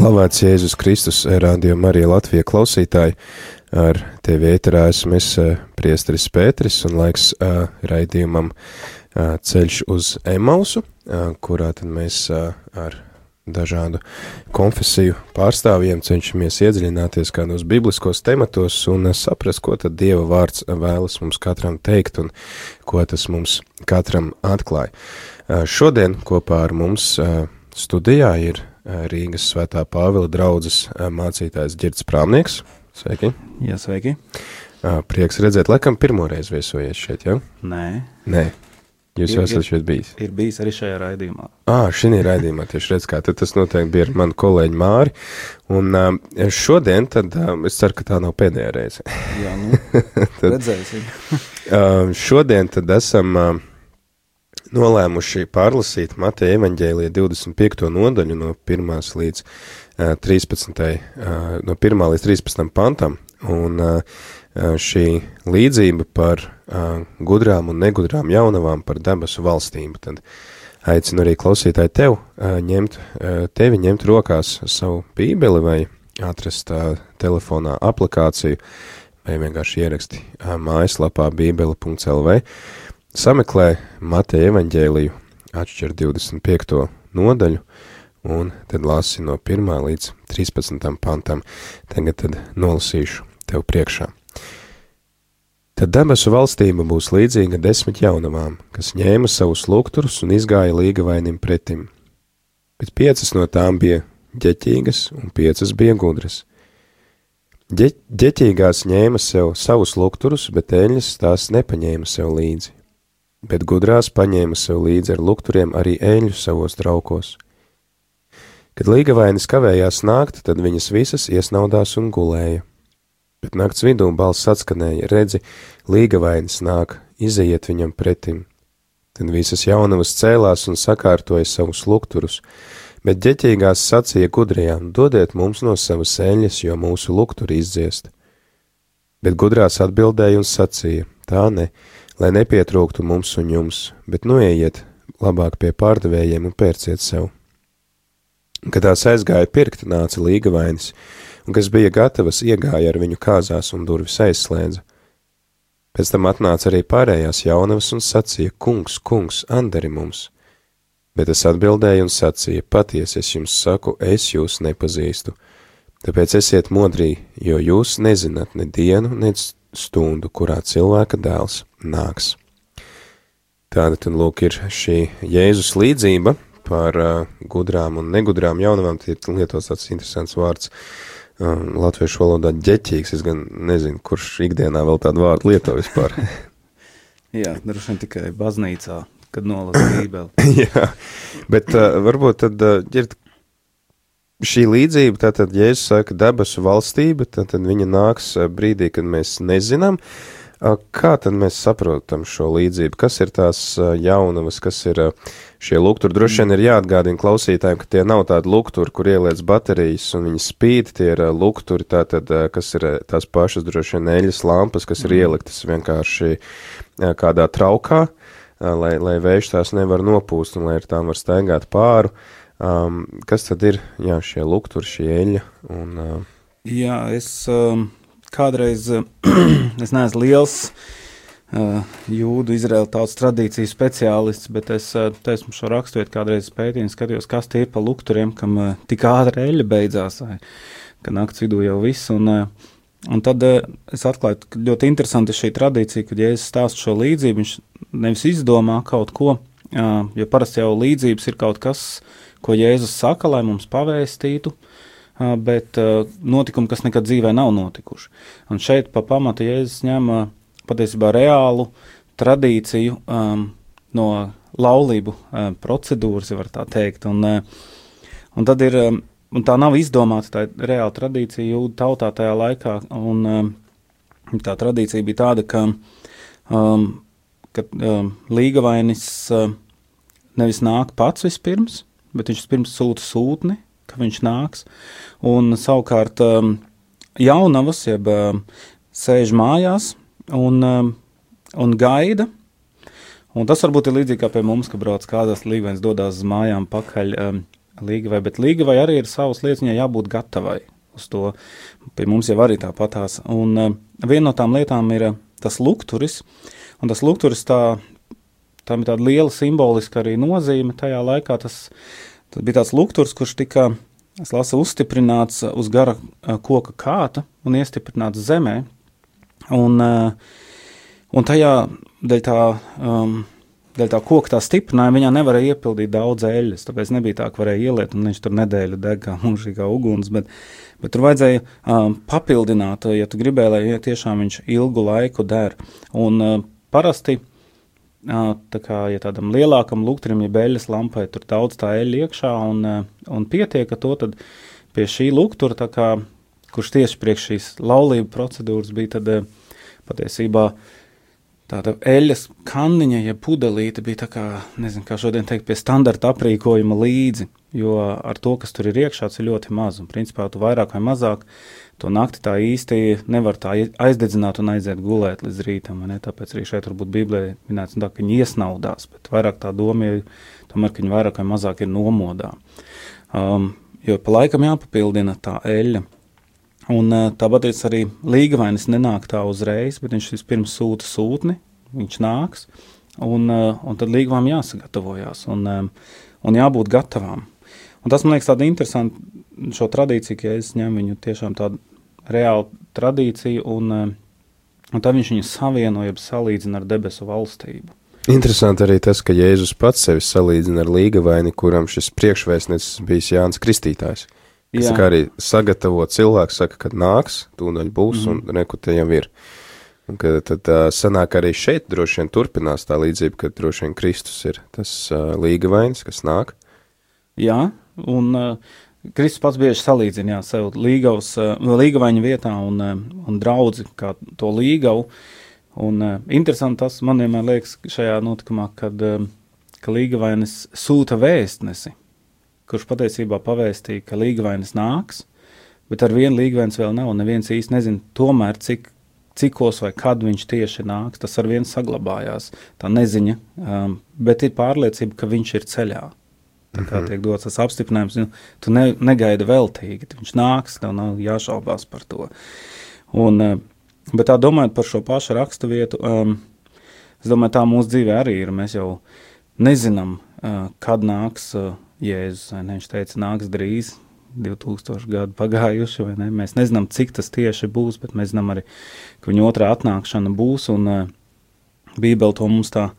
Slavēts Jēzus Kristus, Radio Marija Latvija klausītāji. Ar tevi ēterā esmu es priesteris Pēteris un laiks uh, raidījumam uh, ceļš uz Emausu, kurā tad mēs ar dažādu konfesiju pārstāvjiem cenšamies iedziļināties kādos bibliskos tematos un saprast, ko tad Dieva vārds vēlas mums katram teikt un ko tas mums katram atklāja. Šodien kopā ar mums studijā ir Rīgas svētā Pāvila draudzes mācītājs Girds Prāmnieks. Sveiki! Jā, sveiki! Prieks redzēt, laikam pirmoreiz viesojies šeit, jau? Nē. Nē. Jūs jau esat šeit bijis? Ir bijis arī šajā raidījumā. Ā, šī raidījumā tieši redz, kā tad tas noteikti bija ar manu kolēģi Māri. Un šodien tad es ceru, ka tā nav pēdējā reize. Jā, nu, tad, redzēsim. šodien tad esam nolēmuši pārlasīt Mateja evaņģēlija 25. nodaļu no 1. līdz uh, 13. Uh, no 1. līdz 13. pantam, un šī līdzība par gudrām un negudrām jaunavām par debesu valstību, tad aicinu arī klausītāji tev ņemt, tevi ņemt rokās savu bībeli vai atrast telefonā aplikāciju vai vienkārši ieraksti mājaslapā bībeli.lv sameklē Mateja evaņģēliju, atšķir 25. nodaļu, un tad lasi no 1. līdz 13. pantam. Tagad tad nolasīšu tev priekšā. Tad debesu valstība būs līdzīga desmit jaunavām, kas ņēma savus lukturus un izgāja līgavainim pretim. Bet piecas no tām bija ģeķīgas un piecas bija gudras. Ģe, ģeķīgās ņēma sev savus lukturus, bet eļļas tās nepaņēma sev līdzi bet gudrās paņēma sev līdzi ar lukturiem arī eļļu savos traukos. Kad līgavainis kavējās nākt, tad viņas visas iesnaudās un gulēja. Bet nakts vidū balss atskanēja, redzi, līgavainis nāk, izejiet viņam pretim. Tad visas jaunavas cēlās un sakārtoja savus lukturus, bet ģeķīgās sacīja gudrajām, dodiet mums no savas eļļas, jo mūsu lukturi izdziest. Bet gudrās atbildēja un sacīja, tā ne, lai nepietrūktu mums un jums, bet nu ejiet labāk pie pārdevējiem un pērciet sev. Kad tās aizgāja pirkt, nāca līgavainis, un kas bija gatavas, iegāja ar viņu kāzās un durvis aizslēdza. Pēc tam atnāca arī pārējās jaunavas un sacīja: Kungs, kungs, anderi mums! Bet es atbildēju un sacīju: Patiesi es jums saku, es jūs nepazīstu. Tāpēc esiet modrī, jo jūs nezināt ne dienu, ne stundu, kurā cilvēka dēls nāks. Tāda tad lūk ir šī Jēzus līdzība par uh, gudrām un negudrām jaunavām, tie ir lietots tāds interesants vārds uh, latviešu valodā ģeķīgs, es gan nezinu, kurš ikdienā vēl tādu vārdu lieto vispār. Jā, droši vien tikai baznīcā, kad nolasa bībeli. Jā, bet uh, varbūt tad uh, ir šī līdzība, tātad, ja es saku debesu valstība, tad, tad viņa nāks brīdī, kad mēs nezinām, uh, Kā tad mēs saprotam šo līdzību? Kas ir tās jaunavas, kas ir šie lukturi? Droši vien ir jāatgādina klausītājiem, ka tie nav tādi lukturi, kur ieliec baterijas un viņi spīd, tie ir lukturi, tātad, kas ir tās pašas droši vien eļas lampas, kas ir mm. ieliktas vienkārši kādā traukā, lai, lai vējš tās nevar nopūst un lai ar tām var staigāt pāru. Um, kas tad ir, jā, šie lukturi, šī eļļa? Un, uh... Jā, es. Um kādreiz es neesmu liels uh, jūdu izraēlu tautas tradīciju speciālists, bet es uh, esmu šo raksturvietu kādreiz pētījis, skatījos, kas tie ir pa lukturiem, kam uh, tik ātri eļļa beidzās, vai, ka nakts vidū jau viss. Un, uh, un tad uh, es atklāju, ka ļoti interesanti šī tradīcija, kad Jēzus stāsta šo līdzību, viņš nevis izdomā kaut ko, uh, jo parasti jau līdzības ir kaut kas, ko Jēzus saka, lai mums pavēstītu, uh, bet notikumi, kas nekad dzīvē nav notikuši. Un šeit pa pamatu Jēzus ņem patiesībā reālu tradīciju um, no laulību um, procedūras, var tā teikt. Un, un tad ir um, un tā nav izdomāta, tā ir reāla tradīcija jūdu tautā tajā laikā, un um, tā tradīcija bija tāda, ka, um, ka um, līgavainis uh, nevis nāk pats vispirms, bet viņš pirms sūta sūtni, ka viņš nāks, un savukārt um, jaunavas, jeb um, sēž mājās un, um, un gaida, Un tas varbūt ir līdzīgi kā pie mums, ka brauc kādās līgavas, dodas uz mājām pakaļ um, līgavai, bet līgavai arī ir savas lietas, viņai jābūt gatavai uz to. Pie mums jau arī tāpatās. Un uh, viena no tām lietām ir uh, tas lukturis, un tas lukturis tā, tam ir tāda liela simboliska arī nozīme tajā laikā. Tas, tas bija tāds lukturs, kurš tika, lasu, uzstiprināts uz gara uh, koka kāta un iestiprināts zemē. Un, uh, un tajā dēļ tā, um, dēļ tā koka tā stiprinājuma viņā nevarēja iepildīt daudz eļļas. Tāpēc nebija tā, ka varēja ieliet, un viņš tur nedēļu deg kā mūžīgā uguns. Bet, bet tur vajadzēja um, papildināt, ja tu gribēji, lai ja tiešām viņš ilgu laiku der. Un uh, parasti. Tā kā ja tādam lielākam luktrim, ja beļas lampai tur daudz tā eļļa iekšā un, un pietiek ar to, tad pie šī luktura, kā, kurš tieši priekš šīs laulību procedūras bija, tad patiesībā tāda eļas kanniņa, ja pudelīte bija tā kā, nezinu, kā šodien teikt, pie standarta aprīkojuma līdzi, jo ar to, kas tur ir iekšā, ir ļoti maz, un principā tu vairāk vai mazāk to nakti tā īsti nevar tā aizdedzināt un aiziet gulēt līdz rītam, tāpēc arī šeit varbūt Bībelē minēts, tā, ka viņi iesnaudās, bet vairāk tā doma ir, tomēr, ka viņi vairāk vai mazāk ir nomodā. Um, jo pa laikam jāpapildina tā eļļa, Un tāpat arī līgavainis nenāk tā uzreiz, bet viņš vispirms sūta sūtni, viņš nāks, un, un tad līgavām jāsagatavojās un, un jābūt gatavām. Un tas man liekas tāda interesanta šo tradīciju, ka es ņemu viņu tiešām tādu reālu tradīciju, un, un tad viņš viņu savieno, jeb salīdzina ar debesu valstību. Interesanti arī tas, ka Jēzus pats sevi salīdzina ar līgavaini, kuram šis priekšvēstnesis bijis Jānis Kristītājs. Kas Jā. arī sagatavo cilvēku, saka, kad nāks, tūdaļ būs, mm -hmm. un mhm. reku te jau ir. Un, ka, tad uh, sanāk arī šeit droši vien turpinās tā līdzība, ka droši vien Kristus ir tas uh, līga vainas, kas nāk. Jā, un uh, Kristus pats bieži salīdzina jā, sev līgavas, uh, līgavaņa vietā un, uh, un draudzi kā to līgavu. Un interesanti tas man vienmēr liekas šajā notikumā, kad, ka līgavainis sūta vēstnesi kurš patiesībā pavēstīja, ka līgavainis nāks, bet ar vienu līgavainis vēl nav, un neviens īsti nezina tomēr, cik, cikos vai kad viņš tieši nāks, tas ar vienu saglabājās, tā neziņa, um, bet ir pārliecība, ka viņš ir ceļā. Tā kā mhm. tiek dots tas apstiprinājums, nu, tu ne, negaidi veltīgi, viņš nāks, tev nav jāšaubās par to. Un, uh, bet tā domājot par šo pašu rakstu vietu, um, es domāju, tā mūsu dzīvē arī ir, mēs jau nezinām, uh, kad nāks uh, Jēzus. Ne? Viņš teica, nāks drīz, 2000 gadu pagājuši, vai ne? Mēs nezinām, cik tas tieši būs, bet mēs zinām arī, ka viņa otrā atnākšana būs, un uh, Bībele to mums tā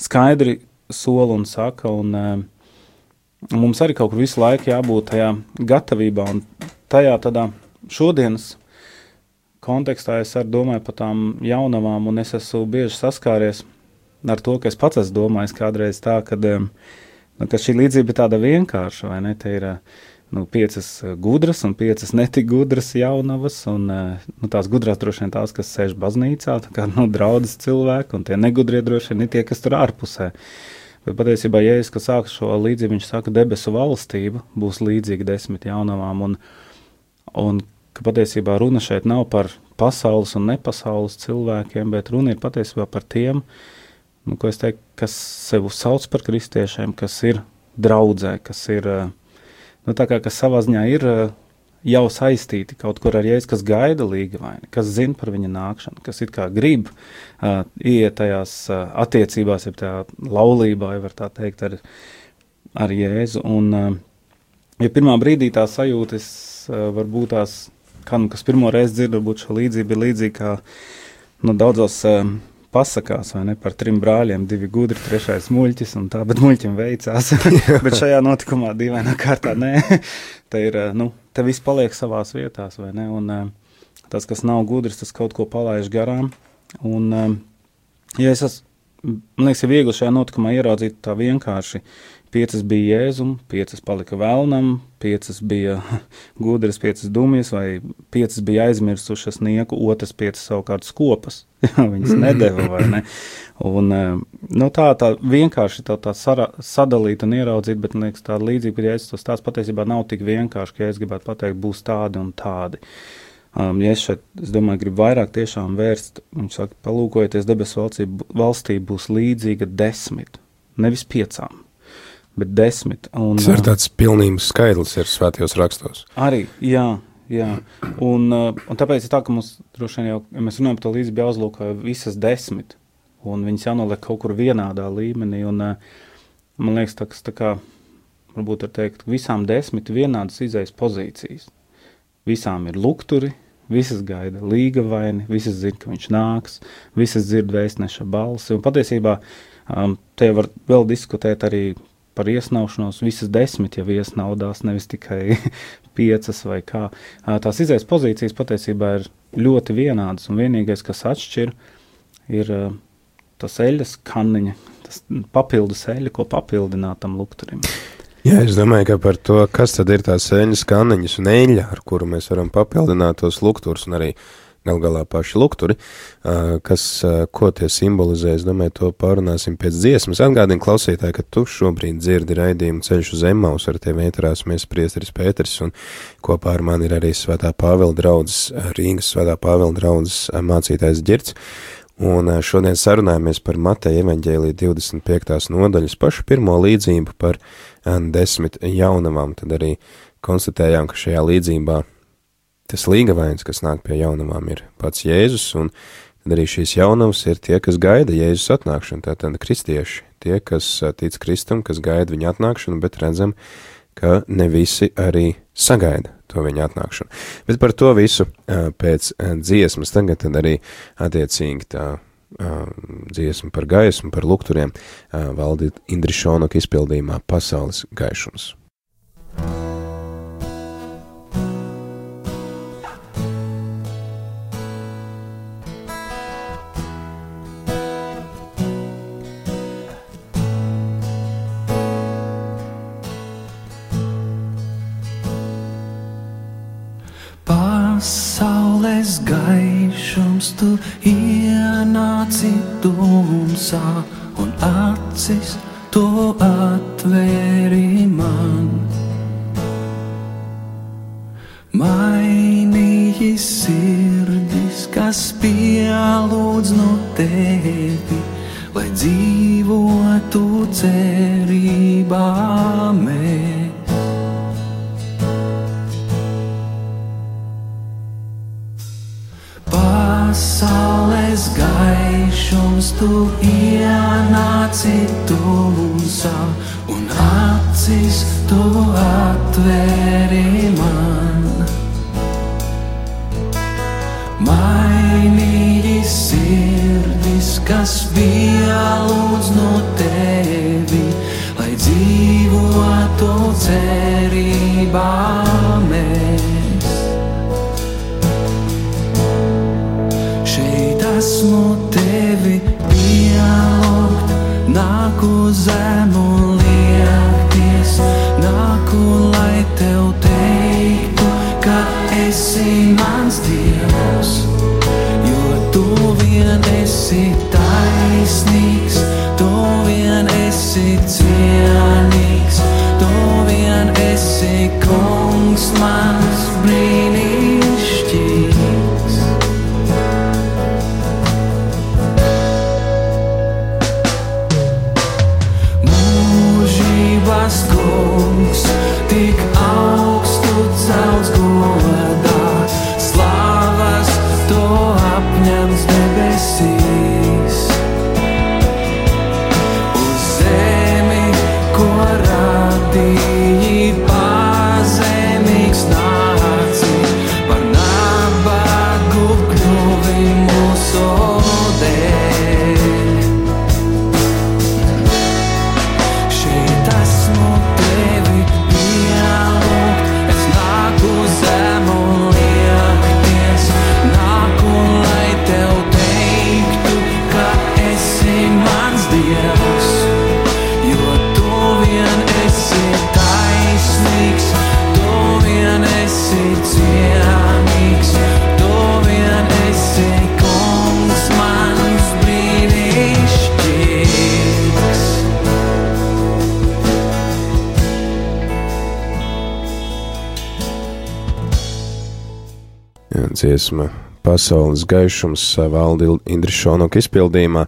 skaidri sola un saka, un uh, mums arī kaut kur visu laiku jābūt tajā gatavībā, un tajā tādā šodienas kontekstā es arī domāju par tām jaunavām, un es esmu bieži saskāries ar to, ka es pats esmu domājis kādreiz tā, ka Nu, šī līdzība ir tāda vienkārša, vai ne? Te ir nu, piecas gudras un piecas netik gudras jaunavas, un nu, tās gudrās droši vien tās, kas sēž baznīcā, tā kā nu, draudzes cilvēki, un tie negudrie droši vien ir tie, kas tur ārpusē. Bet patiesībā, ja es sāku šo līdzību, viņš saka, debesu valstība būs līdzīga desmit jaunavām, un, un ka patiesībā runa šeit nav par pasaules un nepasaules cilvēkiem, bet runa ir patiesībā par tiem, nu, teiktu, kas sev sauc par kristiešiem, kas ir draudzē, kas ir, eh, nu, kā, kas savā ziņā ir eh, jau saistīti kaut kur ar jēdz, kas gaida līgavaini, kas zina par viņa nākšanu, kas it kā grib uh, iet tajās uh, attiecībās, ja tā laulībā, ja var tā teikt, ar, ar Jēzu. Un, uh, ja pirmā brīdī tā sajūtas, uh, varbūt tās, kā, nu, kas pirmo reizi dzird, varbūt šo līdzību ir līdzīgi kā nu, daudzos uh, pasakās, vai ne, par trim brāļiem, divi gudri, trešais muļķis, un tā, bet muļķim veicās. bet šajā notikumā dīvainā kārtā nē, te ir, nu, te viss paliek savās vietās, vai ne, un tas, kas nav gudrs, tas kaut ko palaiž garām, un, ja es esmu man liekas, ir viegli šajā notikumā ieraudzīt tā vienkārši. Piecas bija jēzum, piecas palika vēlnam, piecas bija gudras, piecas dumjas, vai piecas bija aizmirsušas nieku, otras piecas savukārt skopas. Viņas nedēva vai ne. Un, eh, nu, tā, tā vienkārši tā, tā sara, sadalīt un ieraudzīt, bet man liekas, tāda līdzība, ja es to stāstu patiesībā nav tik vienkārši, ka ja es gribētu pateikt, būs tādi un tādi. Um, ja es šeit, es domāju, gribu vairāk tiešām vērst, viņš saka, palūkojieties debesu valstī, valstī būs līdzīga desmit, nevis piecām bet desmit. Un, Tas ir tāds pilnības skaidrs ir svētajos rakstos. Arī, jā. Jā, un, un tāpēc ir tā, ka mums droši vien jau, ja mēs runājam par to līdzi, bija jāuzlūko visas desmit, un viņas jānoliek kaut kur vienādā līmenī, un man liekas, tas tā kā, varbūt var teikt, visām desmit vienādas izējas pozīcijas. Visām ir lukturi, visas gaida līga vaini, visas zina, ka viņš nāks, visas dzird vēstneša balsi, un patiesībā um, te var vēl diskutēt arī par iesnaušanos, visas desmit jau iesnaudās, nevis tikai piecas vai kā. Tās izējas pozīcijas patiesībā ir ļoti vienādas, un vienīgais, kas atšķir, ir tas eļas kaniņa, tas papildus eļa, ko papildināt tam lukturim. Jā, es domāju, ka par to, kas tad ir tās eļas kaniņas un eļa, ar kuru mēs varam papildināt tos lukturus un arī gal galā paši lukturi, kas, ko tie simbolizē, es domāju, to pārunāsim pēc dziesmas. Atgādini klausītāji, ka tu šobrīd dzirdi raidījumu ceļš uz Emmaus, ar tevi ieturās mēs priesteris Pēters, un kopā ar mani ir arī Svētā Pāvela draudzes, Rīgas Svētā Pāvela draudzes mācītājs Girts. Un šodien sarunājamies par Mateja evaņģēlī 25. nodaļas pašu pirmo līdzību par desmit jaunavām. Tad arī konstatējām, ka šajā līdzībā tas līgavains, kas nāk pie jaunavām, ir pats Jēzus, un tad arī šīs jaunavas ir tie, kas gaida Jēzus atnākšanu, tātad kristieši, tie, kas tic Kristum, kas gaida viņa atnākšanu, bet redzam, ka ne visi arī sagaida to viņa atnākšanu. Bet par to visu pēc dziesmas tagad arī attiecīgi tā dziesma par gaismu, par lukturiem valdi Indrišonaka izpildījumā pasaules gaišums. Pasaules gaišums tu ienāci tumsā un acis to atvēri man. Mainīji sirdis, kas pielūdz no tevi, lai dzīvotu cerībā mēs. Pasaules gaišums, tu ienāci tumsā un acis tu atvēri man. Mainīji sirdis, kas bija lūdz no tevi, lai dzīvotu cerībā esmu tevi pielūgt, nāku zemu liekties, nāku, lai tev teiktu, ka esi mans dievs, jo tu vien esi taisnīgs, tu vien esi cienīgs, tu vien esi kungs mans dziesma Pasaules gaišums valdi Indrišonoka izpildījumā.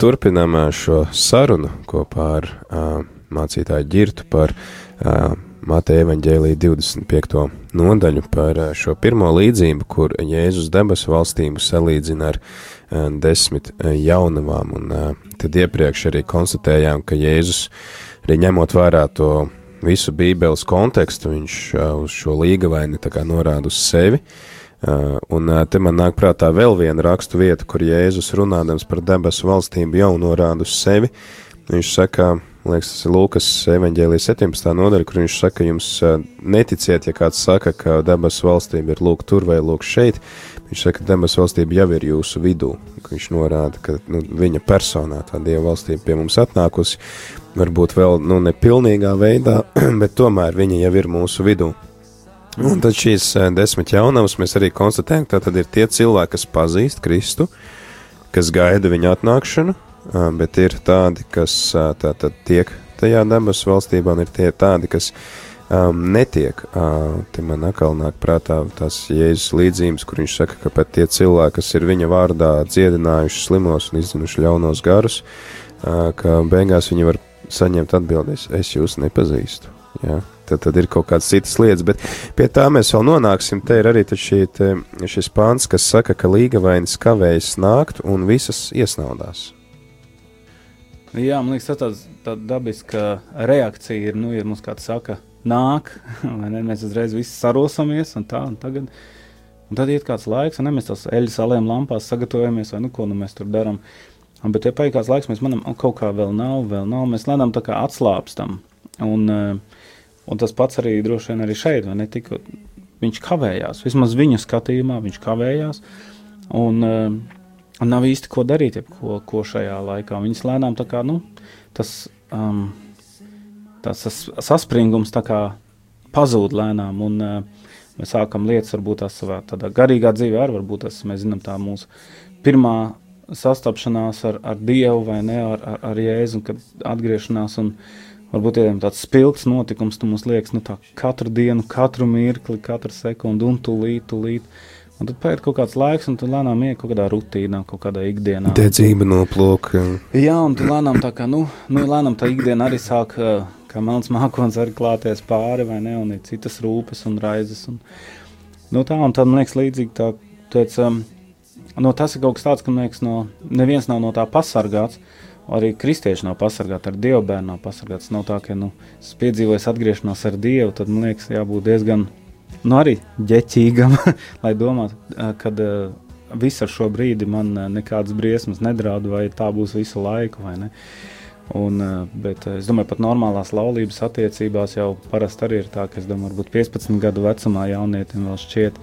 Turpinām šo sarunu kopā ar mācītāju ģirtu par Mateja evaņģēlī 25. nodaļu par šo pirmo līdzību, kur Jēzus debesu valstību salīdzina ar desmit jaunavām, un tad iepriekš arī konstatējām, ka Jēzus, arī ņemot vērā to visu bībeles kontekstu, viņš uz šo līgavaini tā kā norāda uz sevi, un te man nāk prātā vēl viena rakstu vieta, kur Jēzus runādams par debesu valstību jau norāda uz sevi, viņš saka, liekas, tas ir Lūkas evaņģēlijas 17. nodaļa, kur viņš saka, jums neticiet, ja kāds saka, ka debesu valstība ir lūk tur vai lūk šeit, viņš saka, ka debesu valstība jau ir jūsu vidū, viņš norāda, ka nu, viņa personā tā Dieva valstība pie mums atnākusi, varbūt vēl, nu, nepilnīgā veidā, bet tomēr viņa jau ir mūsu vidū. Un tad šīs desmit jaunavas mēs arī konstatējam, ka tad ir tie cilvēki, kas pazīst Kristu, kas gaida viņa atnākšanu, bet ir tādi, kas tātad tiek tajā debesu valstībā, un ir tie tādi, kas um, netiek. Uh, te man atkal nāk prātā tās Jēzus līdzības, kur viņš saka, ka pat tie cilvēki, kas ir viņa vārdā dziedinājuši slimos un izdzinuši ļaunos garus, uh, ka beigās viņi var saņemt atbildēs, es jūs nepazīstu. Ja? Tad, tad ir kaut kādas citas lietas, bet pie tā mēs vēl nonāksim. Te ir arī šī, te, šis pāns, kas saka, ka līgavainis kavējas nākt un visas iesnaudās. Jā, man liekas, tas tā dabiska reakcija ir, nu, ja mums kāds saka, nāk, vai ne, mēs uzreiz visi sarosamies un tā, un tagad, un tad iet kāds laiks, un ne, mēs tos eļas alēm lampās sagatavojamies, vai nu, ko nu mēs tur darām, bet, ja paiet kāds laiks, mēs manam, kaut kā vēl nav, vēl nav, mēs lēnām tā kā atslāpstam, un, un tas pats arī droši vien arī šeit, vai ne, tik, viņš kavējās, vismaz viņa skatījumā viņš kavējās, un, un nav īsti ko darīt, ko, ko šajā laikā. Viņas lēnām tā kā, nu, tas, um, tas, saspringums tā kā pazūd lēnām, un uh, mēs sākam lietas, varbūt tās savā tādā garīgā dzīvē, arī varbūt tas, mēs zinām, tā mūsu pirmā sastapšanās ar, ar Dievu vai ne, ar, ar, ar Jēzu, kad atgriešanās un varbūt ir tāds spilgts notikums, tu mums liekas, nu tā katru dienu, katru mirkli, katru sekundi un tūlīt, tūlīt. Un tad paiet kaut kāds laiks, un tu lēnām ienāk kaut kādā rutīnā, kaut kādā ikdienā. Dedzība noplūka. Jā, un tu lēnām tā kā, nu, nu lēnām tā ikdiena arī sāk, kā melns mākons arī klāties pāri, vai ne, un ir citas rūpes un raizes. Un, nu tā, un tad man liekas līdzīgi tā, teic, um, no tas ir kaut kas tāds, ka, man liekas, no, neviens nav no tā pasargāts, arī kristieši nav pasargāti, ar Dievu bērnu nav pasargāts. Nav tā, ka, nu, es piedzīvoju atgriešanos ar Dievu, tad, man liekas, jābūt diezgan nu, arī ģeķīgam, lai domātu, ka viss ar šo brīdi man nekādas briesmas nedraud, vai tā būs visu laiku. Un, bet es domāju, pat normālās laulības attiecībās jau parasti arī ir tā, ka domāju, varbūt 15 gadu vecumā jaunietim vēl šķiet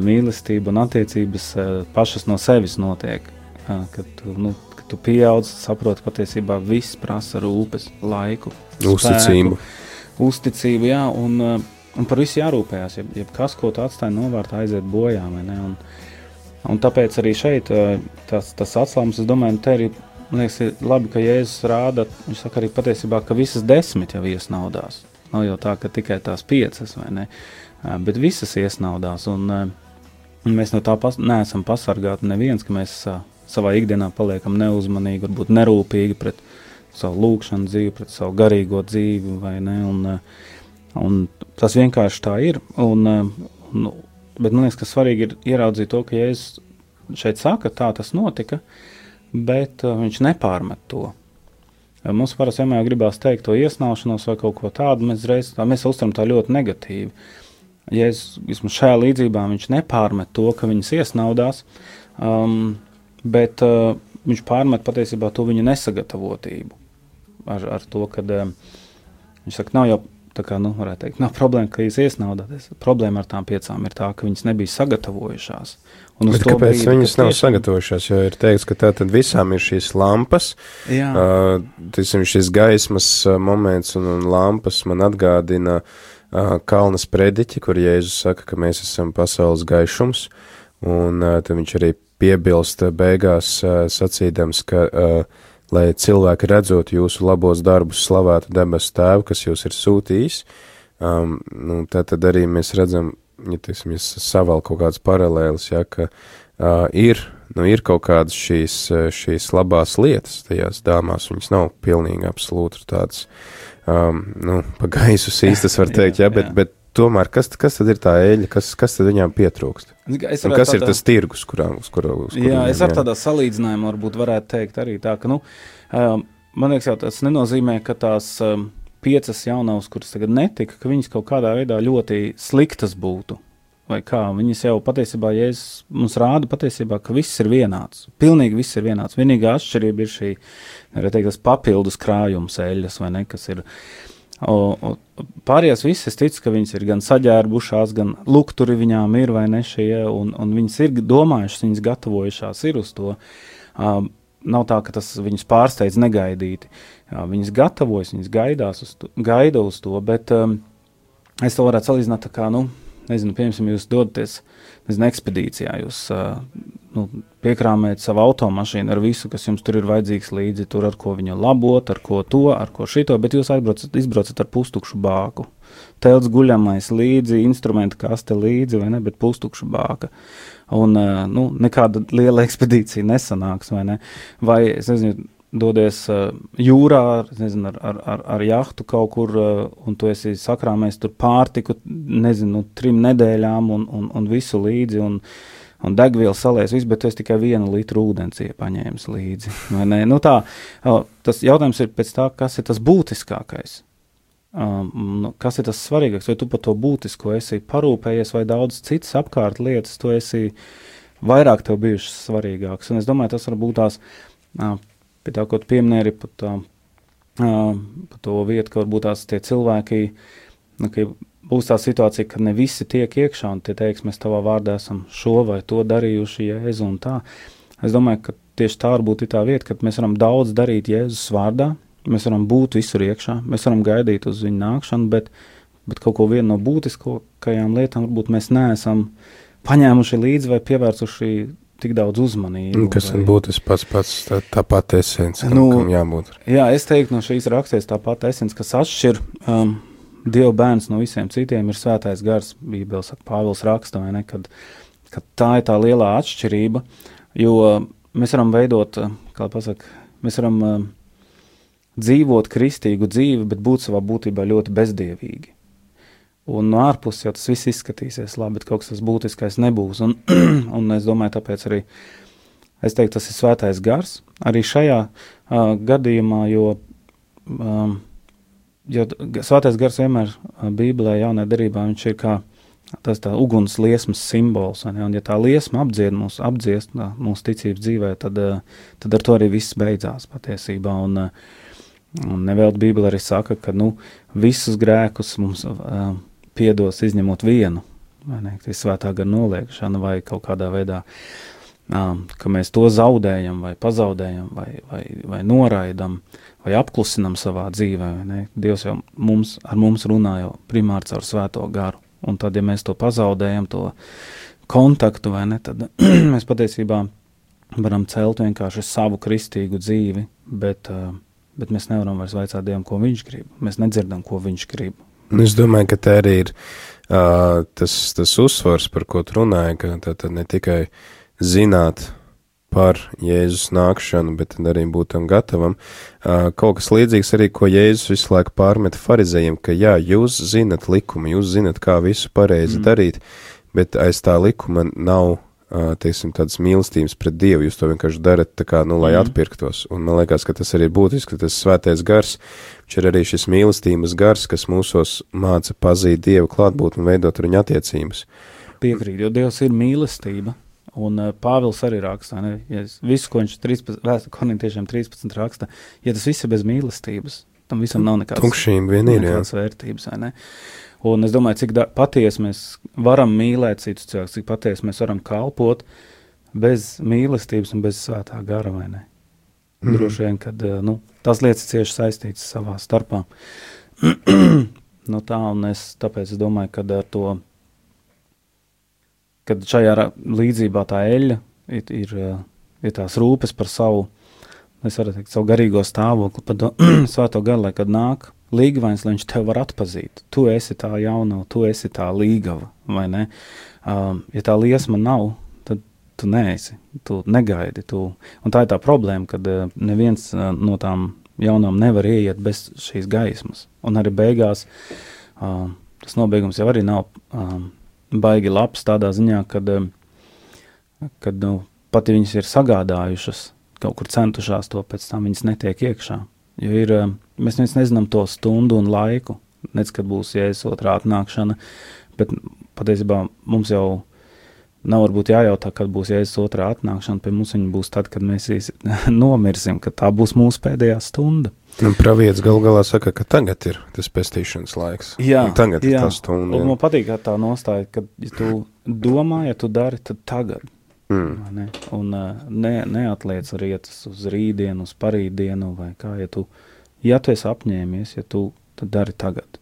mīlestība un attiecības pašas no sevis notiek. Kad tu, nu, kad tu pieaudz, saproti, patiesībā viss prasa rūpes, laiku, uzticību. Spēku, uzticību, jā, un, un par visu jārūpējas. Ja, ja kas, ko tu atstāji novārtā, aiziet bojā. Un, un tāpēc arī šeit tas, tas atslābums, es domāju, te arī liekas, ir labi, ka Jēzus rāda, viņš saka arī patiesībā, ka visas desmit jau iesnaudās. Nav jau tā, ka tikai tās piecas, vai ne, bet visas iesnaudās. Un, un mēs no tā pas, neesam pasargāti neviens, ka mēs savā ikdienā paliekam neuzmanīgi, varbūt nerūpīgi pret savu lūkšanu dzīvi, pret savu garīgo dzīvi, ne, un, Un tas vienkārši tā ir. Un, un, bet man liekas, ka svarīgi ir ieraudzīt to, ka Jēzus šeit saka, tā tas notika, bet uh, viņš nepārmet to. Mums parasti vienmēr gribās teikt to iesnaušanos vai kaut ko tādu, mēs reiz tā, mēs uztram tā ļoti negatīvi. Jēzus šajā līdzībā viņš nepārmet to, ka viņas iesnaudās, um, bet uh, viņš pārmet patiesībā to viņa nesagatavotību. Ar, ar to, ka um, viņš saka, nav jau Tā kā, nu, teikt, nav problēma, ka jūs iesnaudāties. Problēma ar tām piecām ir tā, ka viņas nebija sagatavojušās. Bet kāpēc brīdi, viņas nav tiešām... sagatavojušās? Jo ir teikts, ka tātad visām ir šīs lampas, Jā. uh, tisim, šis gaismas uh, moments un, un lampas man atgādina uh, Kalnas prediķi, kur Jēzus saka, ka mēs esam pasaules gaišums, un uh, tad viņš arī piebilst beigās uh, sacīdams, ka uh, lai cilvēki redzot jūsu labos darbus, slavētu debesu tēvu, kas jūs ir sūtījis. Um, nu, tā tad arī mēs redzam ja, teiksim, ja savēl kaut kādas paralēlas, ja, ka uh, ir, nu, ir kaut kādas šīs, šīs labās lietas tajās dāmās, viņas nav pilnīgi absolūti tādas, um, nu, pa gaisu īstas var teikt, ja, bet, jā. bet tomēr, kas, kas tad ir tā eļļa, kas, kas tad viņām pietrūkst? Un kas tādā, ir tas tirgus, kurā, uz kura, uz kuru Jā, viņiem es ar tādā salīdzinājumā varbūt varētu teikt arī tā, ka, nu, um, man liekas, tas nenozīmē, ka tās um, piecas jaunavas, kuras tagad netika, ka viņas kaut kādā veidā ļoti sliktas būtu. Vai kā? Viņas jau patiesībā, es mums rāda patiesībā, ka viss ir vienāds. Pilnīgi viss ir vienāds. Vienīgā atšķirība ir šī, varētu teikt, tas papildus krājums eļļas, vai ne, kas ir. O, o, pārējās visas, es ticu, ka viņas ir gan saģērbušās, gan lukturi viņām ir vai ne šie, un, un viņas ir domājušas, viņas gatavojušās ir uz to. Um, nav tā, ka tas viņus pārsteidz negaidīti. Jā, viņas gatavojas, viņas gaidās uz to, gaida uz to, bet um, es to varētu salīdzināt tā kā, nu, nezinu, piemēram, jūs dodaties, nezinu, ekspedīcijā, jūs uh, nu, piekrāmējat savu automašīnu ar visu, kas jums tur ir vajadzīgs līdzi, tur ar ko viņu labot, ar ko to, ar ko šito, bet jūs aizbraucat, izbraucat ar pustukšu bāku. Telts guļamais līdzi, instrumentu kaste līdzi, vai ne, bet pustukšu bāka. Un, uh, nu, nekāda liela ekspedīcija nesanāks, vai ne? Vai, es nezinu, dodies uh, jūrā nezinu, ar, ar, ar, ar jahtu kaut kur, uh, un tu esi sakrāmējis tur pārtiku, nezinu, trim nedēļām un, un, un visu līdzi. Un, Un degvielu salēs, viss, bet es tikai vienu litru ūdens iepaņēmu līdzi. Nu tā, tas jautājums ir pēc tā, kas ir tas būtiskākais. Um, nu, kas ir tas svarīgākais? Vai tu par to būtisko esi parūpējies, vai daudz citas apkārt lietas, tu esi vairāk tev bijušas svarīgākas? Un es domāju, tas var būt tās, uh, pie tā, ko tu pieminēji, arī par, tā, par to vietu, ka varbūt tās tie cilvēki, nu, ka būs tā situācija, ka ne visi tiek iekšā un tie teiks, mēs tavā vārdā esam šo vai to darījuši, Jēzu un tā. Es domāju, ka tieši tā varbūt ir tā vieta, kad mēs varam daudz darīt Jēzus vārdā, mēs varam būt visur iekšā, mēs varam gaidīt uz viņu nākšanu, bet, bet kaut ko vienu no būtiskākajām lietām varbūt mēs neesam paņēmuši līdzi vai pievērsuši tik daudz uzmanību. Kas vai... būtu tas pats, pats tā, tā pati esence, Nu, nu, kam jābūt. Jā, es teiktu, no šīs rakstīts tā pati esence, kas atšķir um, Dieva bērns no visiem citiem, ir svētais gars. Bībelē saka, Pāvils raksta, vai ne, kad, kad tā ir tā lielā atšķirība, jo mēs varam veidot, uh, kā pasaka, mēs varam uh, dzīvot kristīgu dzīvi, bet būt savā būtībā ļoti bezdievīgi. Un no ārpuses jau tas viss izskatīsies labi, bet kaut kas tas būtiskais nebūs. Un, un es domāju, tāpēc arī es teiktu, tas ir svētais gars arī šajā uh, gadījumā, jo, um, jo svētais gars vienmēr Bībelē, jaunajā derībā, viņš ir kā tas tā uguns liesmas simbols. ne? Un ja tā liesma apdzied mūsu, apdziest uh, mūsu ticības dzīvē, tad, uh, tad ar to arī viss beidzās patiesībā. Un, uh, un nevēlt Bībelē arī saka, ka nu, visus grēkus mums uh, piedos izņemot vienu, vai ne, tas svētā gara noliekšana vai kaut kādā veidā, um, ka mēs to zaudējam vai pazaudējam vai, vai, vai noraidam vai apklusinam savā dzīvē, Dievs jau mums, ar mums runā jau primāri caur svēto garu, un tad, ja mēs to pazaudējam, to kontaktu, ne, tad mēs patiesībā varam celt vienkārši savu kristīgu dzīvi, bet, bet mēs nevaram vairs vaicāt Dievam, ko viņš grib, mēs nedzirdam, ko viņš grib. Nu, Es domāju, ka tā arī ir uh, tas, tas uzsvars, par ko tu runāji, ka tā tad ne tikai zināt par Jēzus nākšanu, bet arī būt tam gatavam. Uh, kaut kas līdzīgs arī, ko Jēzus visu laiku pārmet farizējiem, ka jā, jūs zinat likumu, jūs zinat, kā visu pareizi mm. darīt, bet aiz tā likuma nav teiksim, tādas mīlestības pret Dievu. Jūs to vienkārši darat, kā, nu, lai mm. atpirktos. Un man liekas, ka tas arī ir būtiski, ka tas svētais gars, viņš ir arī šis mīlestības gars, kas mūsos māca pazīt Dievu klātbūtni un veidot ar viņu attiecības. Piekrīt, jo Dievs ir mīlestība. Un uh, Pāvils arī raksta, ne, ja visu, ko viņš 13, vēstu korintiešiem 13 raksta, ja tas viss ir bez mīlestības, tam visam nav nekādas, Tukšība vien ir, jā. nekādas vērtības. Un es domāju, cik patiesi mēs varam mīlēt citus cilvēkus, cik patiesi mēs varam kalpot bez mīlestības un bez svētā gara, ne? Mhm. Droši vien, ka nu, tās lietas cieši saistītas savā starpā. nu, tā, un es, tāpēc es domāju, ka ar to, kad šajā līdzībā tā eļļa ir, ir, eh, ir tās rūpes par savu, es varu teikt, savu garīgo stāvokli, par to svēto garu, lai kad nāk līgavains, lai viņš tev var atpazīt. Tu esi tā jauna, tu esi tā līgava, vai ne? Um, ja tā liesma nav, tad tu neesi, tu negaidi. Tu. Un tā ir tā problēma, kad uh, neviens uh, no tām jaunām nevar ieiet bez šīs gaismas. Un arī beigās uh, tas nobeigums jau arī nav um, baigi labs tādā ziņā, kad, um, kad nu, pat ja viņas ir sagādājušas, kaut kur centušās to pēc tam, viņas netiek iekšā. Jo ir, um, mēs nezinām to stundu un laiku, nec kad būs jēzus otrā atnākšana, bet patiesībā mums jau nav varbūt jājautā, kad būs jēzus otrā atnākšana, pie mums viņa būs tad, kad mēs nomirsim, ka tā būs mūsu pēdējā stunda. Un pravietis gal galā saka, ka tagad ir tas pestīšanas laiks. Jā, Un tagad jā. ir tā stunda. Man patīk tā nostāja, ka, ja tu domā, ja tu dari, tad tagad. Mm. Ne? Un uh, ne, neatliec rietas uz rītdienu, uz parītdienu, vai kā, ja tu, ja tu esi apņēmies, ja tu, tad dari tagad.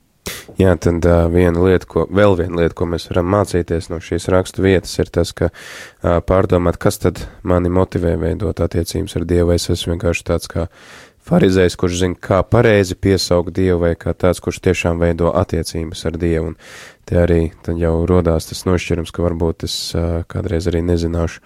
Jā, tad uh, viena lieta, ko, vēl viena lieta, ko mēs varam mācīties no šīs rakstu vietas, ir tas, ka uh, pārdomāt, kas tad mani motivē veidot attiecības ar Dievu. Es esmu vienkārši tāds kā farizējs, kurš zina, kā pareizi piesaukt Dievu, vai kā tāds, kurš tiešām veido attiecības ar Dievu. Un te arī jau rodās tas nošķirums, ka varbūt es uh, kādreiz arī nezināšu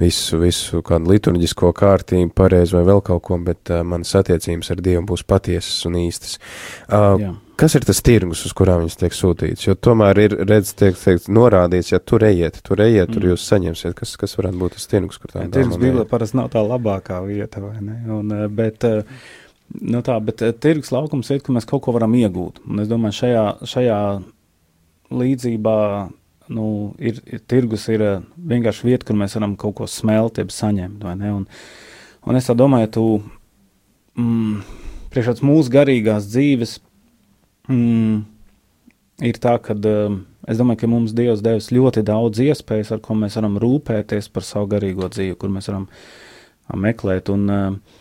visu, visu kādu liturģisko kārtību, pareizi vai vēl kaut ko, bet uh, manas attiecības ar Dievu būs patiesas un īstas. Uh, Jā. Kas ir tas tirgus, uz kurām viņas tiek sūtīts? Jo tomēr ir redz, tiek, tiek norādīts, ja tur ejiet, tur ejiet, tur Mm. jūs saņemsiet, kas, kas varētu būt tas tirgus, kur tā Tirgus Bībelē parasti nav tā labākā vieta, vai ne? Un, eh, bet, eh, nu tā, bet eh, tirgus laukums ir, ka mēs kaut ko varam iegūt. Un es domāju, šajā, šajā līdzībā nu, ir, ir tirgus ir vienkārši vieta, kur mēs varam kaut ko smelt, jeb saņemt, vai ne? Un, un es tā domāju, tu mm, priekšāds mūsu garīgās dzīves mm, ir tā, ka um, es domāju, ka mums Dievs devis ļoti daudz iespējas, ar ko mēs varam rūpēties par savu garīgo dzīvi, kur mēs varam meklēt. Un, uh,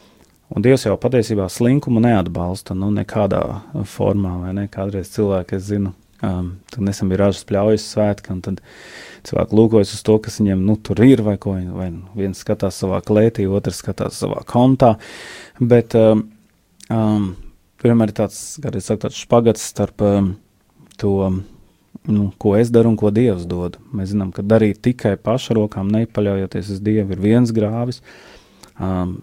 un Dievs jau patiesībā slinkumu neatbalsta nu, nekādā formā, vai ne? Kādreiz cilvēki, es zinu, um, tad nesen bija ražas pļaujas svētki, un tad cilvēki lūkojas uz to, kas viņiem nu, tur ir, vai ko viņi, vai viens skatās savā klētī, otrs skatās savā kontā, bet um, um, vienmēr ir tāds, kādreiz saka, tāds špagats starp um, to, nu, ko es daru un ko Dievs dod. Mēs zinām, ka darīt tikai pašrokām, nepaļaujoties uz Dievu, ir viens grāvis. Um,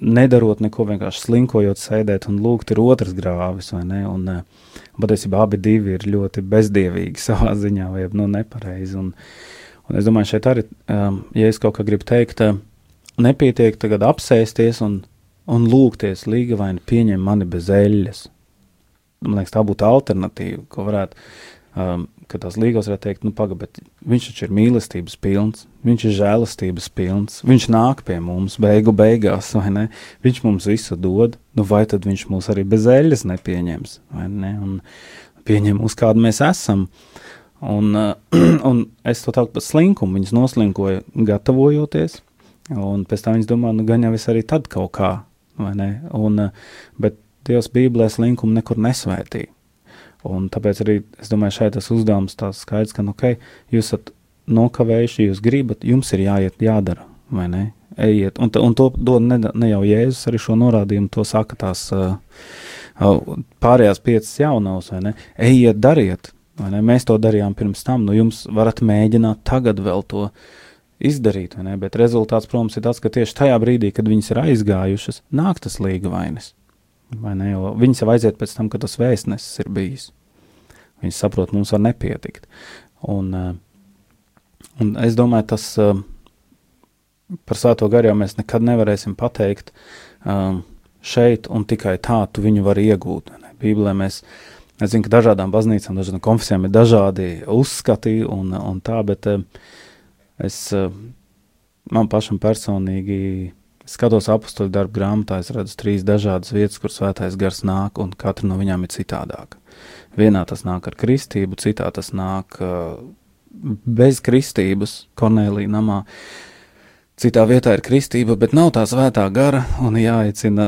nedarot neko, vienkārši slinkojot, sēdēt un lūgt, ir otrs grāvis. vai Ne? Un, uh, patiesībā abi divi ir ļoti bezdievīgi savā ziņā, vai nu, nepareizi. Un, un es domāju, šeit arī, um, ja es kaut kā gribu teikt, uh, nepietiek tagad apsēsties un, un lūgties, līga vai pieņem mani bez eļļas. Man liekas, tā būtu alternatīva, ko varētu, um, ka tās līgos varētu teikt, nu, pagaidi, bet viņš taču ir mīlestības pilns, viņš ir žēlastības pilns, viņš nāk pie mums beigu beigās, vai ne? Viņš mums visu dod, nu, vai tad viņš mūs arī bez eļļas nepieņems, vai ne? Un pieņem mūs, kādu mēs esam. Un, uh, un es to tādu par slinkumu, viņas noslinkoju gatavojoties, un pēc tam viņas domā, nu, gan jau es arī tad kaut kā? Un, uh, bet Dievs Bībelē slinkumu nekur nesvētīja. Un tāpēc arī es domāju, šeit tas uzdevums tāds skaidrs, ka, nu, ok, jūs esat nokavējuši, jūs gribat, jums ir jāiet, jādara, vai ne? Ejiet, un, un to dod ne, ne jau Jēzus, arī šo norādījumu, to saka tās uh, uh, pārējās piecas jaunās, vai ne? Ejiet, dariet, vai ne? Mēs to darījām pirms tam, nu jums varat mēģināt tagad vēl to izdarīt, ne? Bet rezultāts, protams, ir tas, ka tieši tajā brīdī, kad viņas ir aizgājušas, nāk tas līga vainas. Vai ne? Jo viņas jau aiziet pēc tam, kad tas vēstnesis ir bijis. Viņas saprot, mums var nepietikt. Un, eh, un es domāju, tas eh, par svēto garu jau mēs nekad nevarēsim pateikt um, šeit un tikai tā tu viņu vari iegūt. Bībelē mēs, zinu, ka dažādām baznīcām, dažādām konfesijām ir dažādi uzskati un, un tā, bet eh, es, eh, man pašam personīgi skatos apakstoļu darbu grāmatā, es redzu trīs dažādas vietas, kur svētais gars nāk, un katra no viņām ir citādāka. Vienā tas nāk ar kristību, citā tas nāk uh, bez kristības, Kornelija namā. Citā vietā ir kristība, bet nav tā svētā gara, un jāicina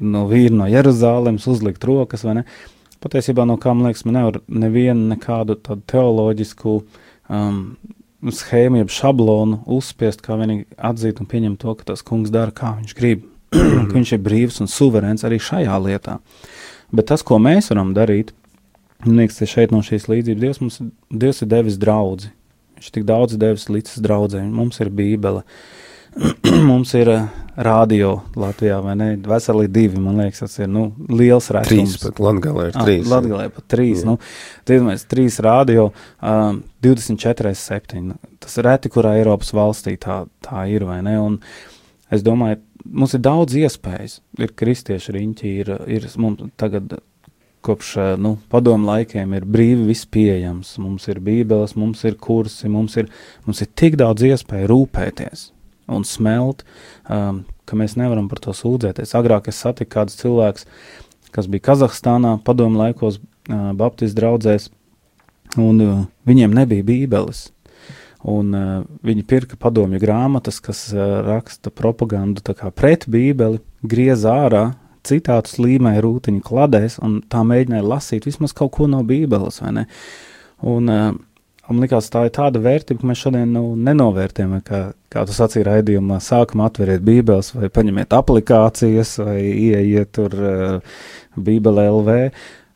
no vīra no Jeruzalemes uzlikt rokas? Patiesībā no kā man liekas, man nevar nevienu nekādu tādu teoloģisku um, schēmu, jeb šablonu uzspiest, kā vienīgi atzīt un pieņemt to, ka tas kungs dara, kā viņš grib. ka viņš ir brīvs un suverēns arī šajā lietā. Bet tas, ko mēs varam darīt, man liekas, ka šeit no šīs līdzības Dievs mums Dievs ir devis draudzi. Viņš tik daudz devis līdz draudzē. Mums ir bībele, mums ir uh, radio Latvijā, vai ne? Veseli divi, man liekas, tas ir nu, liels Trīs retums. pat Latgalē ir Ah, trīs. Latgalē pat trīs. Jā. Nu, Tīdomājies, trīs radio, um, 24, 7. Tas reti, kurā Eiropas valstī tā, tā ir, vai ne? Un es domāju, mums ir daudz iespējas. Ir kristieši riņķi, ir, ir mums tagad kopš eh, nu, padomu laikiem ir brīvi viss pieejams. Mums ir bībeles, mums ir kursi, mums ir, mums ir tik daudz iespēju rūpēties un smelt, um, ka mēs nevaram par to sūdzēties. Agrāk es satiku kādus cilvēkus, kas bija Kazahstānā, padomu laikos, uh, Baptistu draugzēs, un uh, viņiem nebija bībeles. Un, uh, viņi pirka padomju grāmatas, kas uh, raksta propagandu pret bībeli, griez ārā, citātus līmēja rūtiņu kladēs, un tā mēģināja lasīt vismaz kaut ko no bībeles? Un, uh, man likās, tā ir tāda vērtība, ka mēs šodien nu, nenovērtējam, kā, kā tu sacīji raidījumā, sākumā atveriet bībeles, vai paņemiet aplikācijas, vai ieiet tur uh, bībele LV.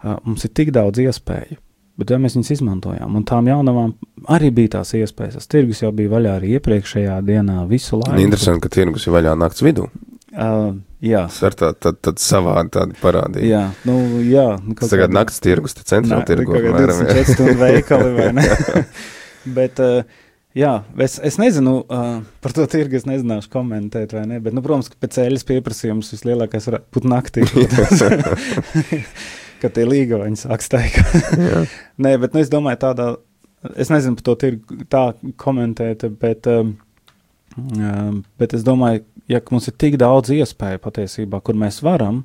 Uh, mums ir tik daudz iespēju. Bet vai mēs viņus izmantojām? Un tām jaunavām arī bija tās iespējas. Tas tirgus jau bija vaļā arī iepriekšējā dienā, visu Un laiku. interesanti, ka tirgus ir vaļā nakts vidū. Uh, jā, ar tā, tad, tad savādi tādi parādīja. jā, nu, jā. Nu, Tas tagad kāda- nakts tirgus, te centrāla tirgu. Kaut kā apmēram, jā. 24 stundu veikali, vai ne? Bet, uh, jā, es, es nezinu, uh, par to tirgu es nezināšu komentēt, vai ne? Bet, nu, protams, ka pēc eļas pieprasījums vislielākais varētu būt naktī. kad tie līgavaņi sāk staigāt. Jā. Nē, bet nu, es domāju, tādā, es nezinu par to tirgu tā komentēt, bet, um, bet es domāju, ja mums ir tik daudz iespēju patiesībā, kur mēs varam,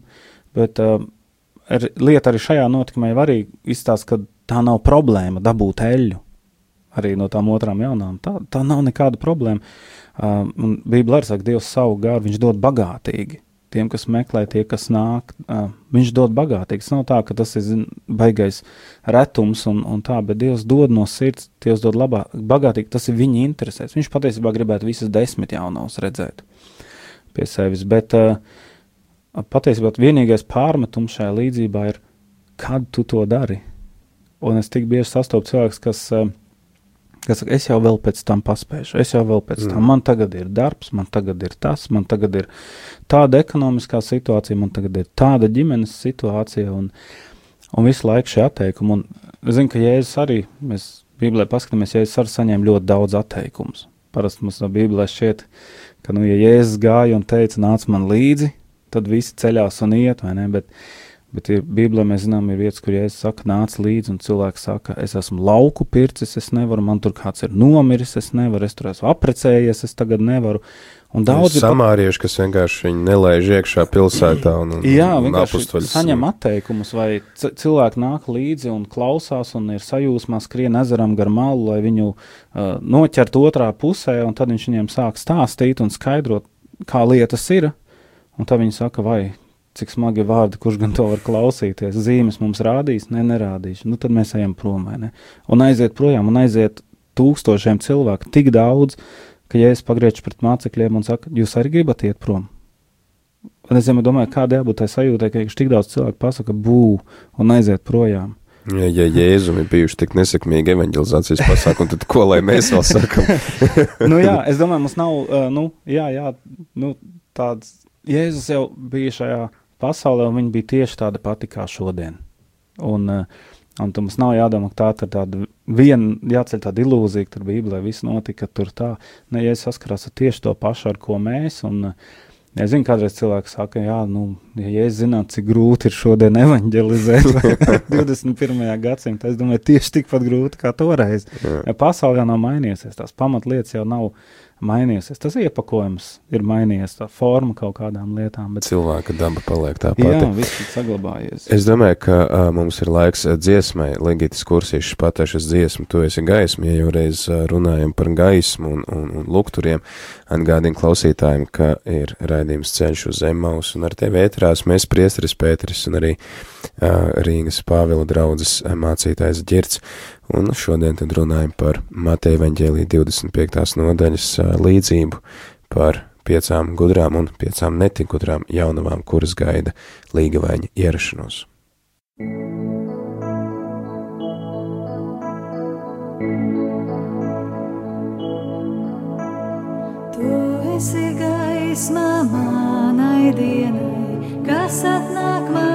bet um, ar, lieta arī šajā notikumā jau arī izstāsta, ka tā nav problēma dabūt eļļu. Arī no tām otrām jaunām. Tā, tā nav nekāda problēma. Um, un Bībelē arī saka, Dievs savu garu viņš dod bagātīgi. Tiem, kas meklē, tie, kas nāk, uh, viņš dod bagātīgi. Tas nav tā, ka tas ir zin, baigais retums un, un tā, bet Dievs dod no sirds, Dievs dod labā, bagātīgi. Tas ir viņa interesēs. Viņš patiesībā gribētu visas desmit jaunos redzēt pie sevis. Bet uh, patiesībā vienīgais pārmetums šajā līdzībā ir, kad tu to dari. Un es tik bieži sastopu cilvēkus, kas, uh, kas saka, es jau vēl pēc tam paspēšu, es jau vēl pēc Mm. tam, man tagad ir darbs, man tagad ir tas, man tagad ir tāda ekonomiskā situācija, man tagad ir tāda ģimenes situācija, un, un visu laiku šie atteikumi. Un es zinu, ka Jēzus arī, mēs Bībelē paskatāmies, Jēzus arī saņēma ļoti daudz atteikumus. Parasti mums no Bībelē šķiet, ka, nu, ja Jēzus gāja un teica, nāc man līdzi, tad visi ceļās un iet, vai ne? Bet, bet ir, Bībelē mēs zinām, ir vietas, kur Jēzus saka, nāc līdzi, un cilvēks saka, es esmu lauku pircis, es nevaru, man tur kāds ir nomiris, es nevaru, es tur esmu aprecējies, es tagad nevaru. Un daudz ir pat- samārieši, kas vienkārši nelaiž iekšā pilsētā un, un, Jā, un apustuļus. saņem atteikumus, vai cilvēki nāk līdzi un klausās, un ir sajūsmā, skrien ezeram gar malu, lai viņu uh, noķertu otrā pusē, un tad viņš viņiem sāk stāstīt un skaidrot, kā lietas ir. Un tad viņi saka, vai cik smagi vārdi, kurš gan to var klausīties. Zīmes mums rādīs, ne, nerādīs. Nu, tad mēs ejam prom, ne? Un aiziet projām, un aiziet tūkstošiem cilvēku, tik daudz, ka, ja es pagriežu pret mācekļiem un saku, jūs arī gribat iet prom, Un es domāju, kāda jābūt tai sajūtai, ka tik daudz cilvēku pasaka bū un aiziet projām. Ja, ja Jēzum ir bijuši tik nesekmīgi evanģelizācijas pasākumi, tad ko lai mēs vēl sakam? nu, jā, es domāju, mums nav nu, jā, jā, nu, tāds. Jēzus jau bija šajā pasaulē, un viņa bija tieši tāda pati kā šodien. Un, uh, un tam mums nav jādomā, ka tā ir tāda viena, jāceļ tāda ilūzija, ka tur Bībelē viss notika, tur tā. Nē, ja es saskarās ar tieši to pašu, ar ko mēs. Un, uh, Es zinu, kādreiz cilvēki saka, jā, nu, ja, ja es zinātu, cik grūti ir šodien evanģelizēt 21. gadsimtā, es domāju, tieši tikpat grūti kā toreiz. Ja pasaule jau nav mainījusies, tās pamatlietas jau nav mainījusies. Tas iepakojums ir mainījies, tā forma kaut kādām lietām, bet Cilvēka daba paliek tā jā, pati. viss ir saglabājies. Es domāju, ka uh, mums ir laiks dziesmai, Ligītas kursīšas patešas dziesmu, tu esi gaisma, ja jau reiz runājam par gaismu un, un, un lukturiem, atgādinu klausītājiem, ka ir raidījums ceļš uz Zemmaus, un ar tevi ētrās mēs priesteris Pēteris un arī uh, Rīgas Pāvila draudzes mācītājs Girts, un šodien tad runājam par Mateja Evaņģēlī 25. nodaļas līdzību par piecām gudrām un piecām netik gudrām jaunavām, kuras gaida līgavaņa ierašanos. Tu esi gaisma manai dienai, kas atnāk mani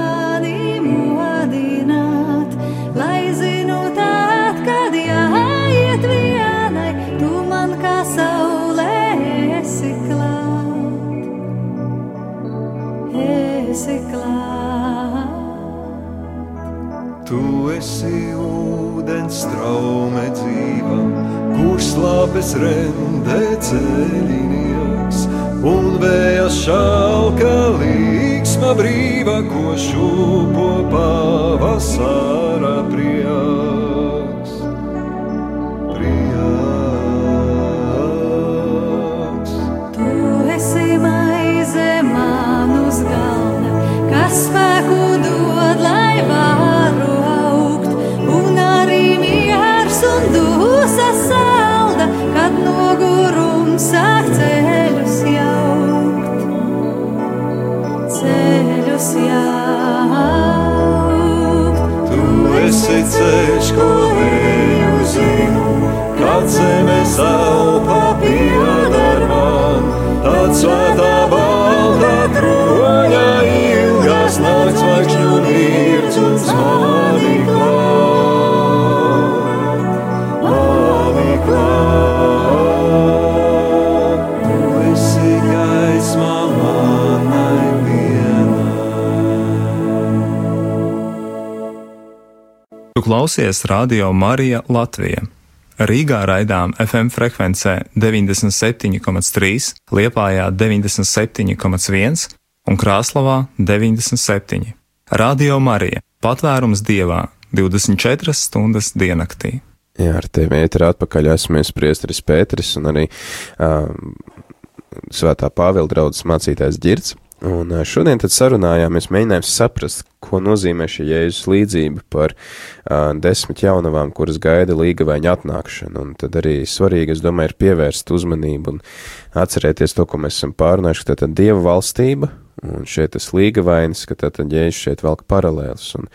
Esi klāt. Tu esi ūdens straume dzīva, kurš slāpes rendē ceļinieks, un vēja šalka līksma brīva, ko šūpo pavasara prieks. Kas spēku dod, lai varu klausies Radio Marija Latvija. Rīgā raidām FM frekvencē 97,3, Liepājā 97,1 un Krāslavā 97. Radio Marija - patvērums dievā 24 stundas diennaktī. Jā, ar tevi ēterā atpakaļ esmu es priesteris Pēteris un arī uh, Svētā Pāvila draudzes mācītājs Girts. Un šodien tad sarunājāmies, mēģinājām saprast, ko nozīmē šī Jēzus līdzība par uh, desmit jaunavām, kuras gaida līgavēņa atnākšanu. Un tad arī svarīgi, es domāju, ir pievērst uzmanību un atcerēties to, ko mēs esam pārunājuši, ka tātad Dieva valstība un šeit tas līgavainis, ka tātad Jēzus šeit velk paralēls un,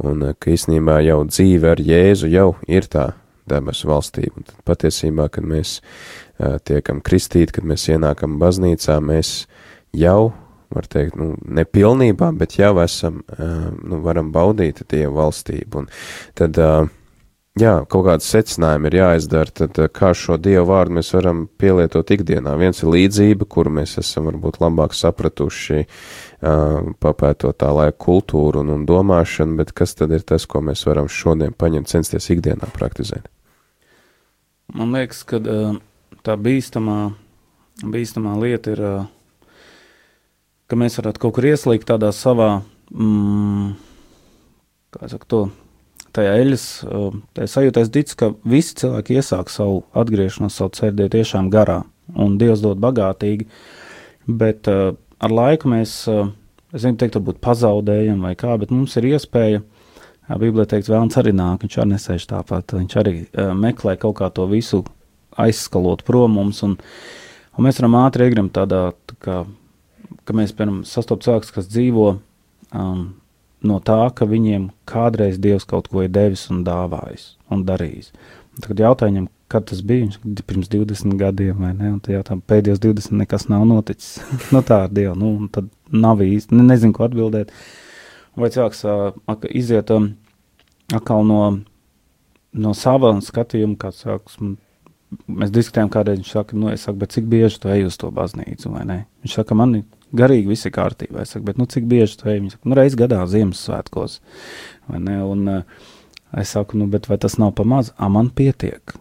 un ka īstenībā jau dzīve ar Jēzu jau ir tā debesu valstība. Un tad patiesībā, kad mēs uh, tiekam kristīti, kad mēs ienākam baznīcā, mēs jau var teikt, nu, nepilnībā, bet jau esam, nu, varam baudīt Dievu valstību. Un tad, jā, kaut kāds secinājumi ir jāizdara, tad kā šo Dievu vārdu mēs varam pielietot ikdienā. Viens ir līdzība, kuru mēs esam varbūt labāk sapratuši, papētot tā laika kultūru un, un domāšanu, bet kas tad ir tas, ko mēs varam šodien paņemt, censties ikdienā praktizēt? Man liekas, ka tā bīstamā, bīstamā lieta ir ka mēs varētu kaut kur ieslīgt tādā savā, mm, kā saka, to, tajā eļas, tajā sajūtā, es ticu, ka visi cilvēki iesāk savu atgriešanos, savu ceļu tiešām garā, un Dievs dod bagātīgi, bet uh, ar laiku mēs, uh, es negribu teikt, varbūt pazaudējam vai kā, bet mums ir iespēja, Bībelē teikts, vēlams arī nāk, viņš arī nesēž tāpat, viņš arī uh, meklē kaut kā to visu aizskalot prom mums, un, un mēs varam ātri iegrim tādā, tā kā, ka mēs, piemēram, sastopam cilvēkus, kas dzīvo um, no tā, ka viņiem kādreiz Dievs kaut ko ir devis un dāvājis un darījis. Un tagad jautājumam, kad tas bija, pirms 20 gadiem vai ne, un tad jautājum, pēdējos 20 nekas nav noticis. no tā ar Dievu, nu, tad nav īsti, ne, nezinu, ko atbildēt. Vai cilvēks uh, iziet um, atkal no, no sava skatījuma, kāds sāks, mēs diskutējam kādreiz, viņš saka, nu, es saku, bet cik bieži tu ej uz to baznīcu, vai ne? Viņš saka, man ir garīgi viss ir kārtībā. Es saku, bet nu, cik bieži tu ej? Viņa saka, nu, reiz gadā Ziemassvētkos. Vai ne? Un uh, es saku, nu, bet vai tas nav pa maz? A, man pietiek.